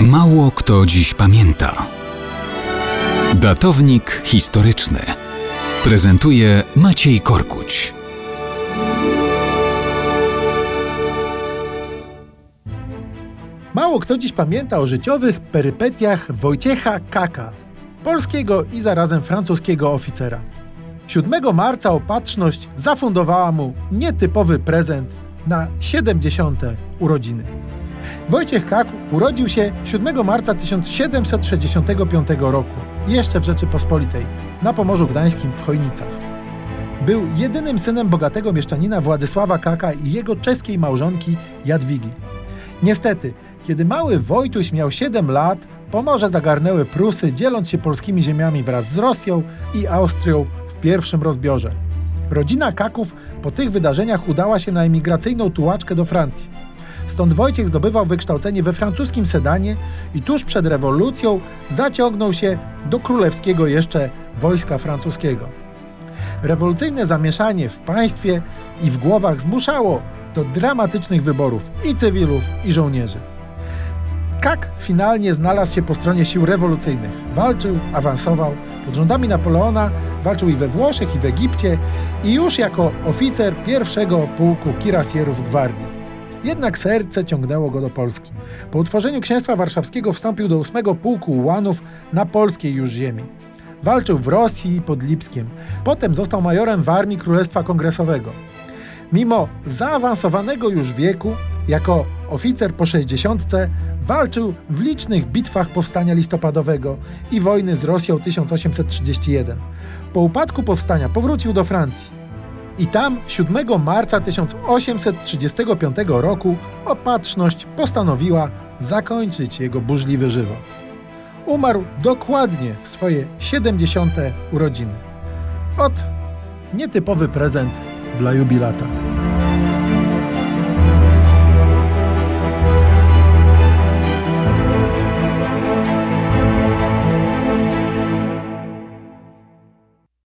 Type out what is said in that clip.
Mało kto dziś pamięta. Datownik historyczny prezentuje Maciej Korkuć. Mało kto dziś pamięta o życiowych perypetiach Wojciecha Kaka, polskiego i zarazem francuskiego oficera. 7 marca opatrzność zafundowała mu nietypowy prezent na 70. urodziny. Wojciech Kak urodził się 7 marca 1765 roku, jeszcze w Rzeczypospolitej, na Pomorzu Gdańskim w Chojnicach. Był jedynym synem bogatego mieszczanina Władysława Kaka i jego czeskiej małżonki Jadwigi. Niestety, kiedy mały Wojtuś miał 7 lat, Pomorze zagarnęły Prusy, dzieląc się polskimi ziemiami wraz z Rosją i Austrią w pierwszym rozbiorze. Rodzina Kaków po tych wydarzeniach udała się na emigracyjną tułaczkę do Francji. Stąd Wojciech zdobywał wykształcenie we francuskim sedanie i tuż przed rewolucją zaciągnął się do królewskiego jeszcze wojska francuskiego. Rewolucyjne zamieszanie w państwie i w głowach zmuszało do dramatycznych wyborów i cywilów, i żołnierzy. Kak finalnie znalazł się po stronie sił rewolucyjnych. Walczył, awansował. Pod rządami Napoleona walczył i we Włoszech, i w Egipcie, i już jako oficer pierwszego pułku kirasjerów gwardii. Jednak serce ciągnęło go do Polski. Po utworzeniu księstwa warszawskiego wstąpił do ósmego pułku ułanów na polskiej już ziemi. Walczył w Rosji pod Lipskiem. Potem został majorem w Armii Królestwa Kongresowego. Mimo zaawansowanego już wieku, jako oficer po 60 walczył w licznych bitwach powstania listopadowego i wojny z Rosją 1831. Po upadku powstania powrócił do Francji. I tam 7 marca 1835 roku opatrzność postanowiła zakończyć jego burzliwy żywot. Umarł dokładnie w swoje 70. urodziny. Ot, nietypowy prezent dla jubilata.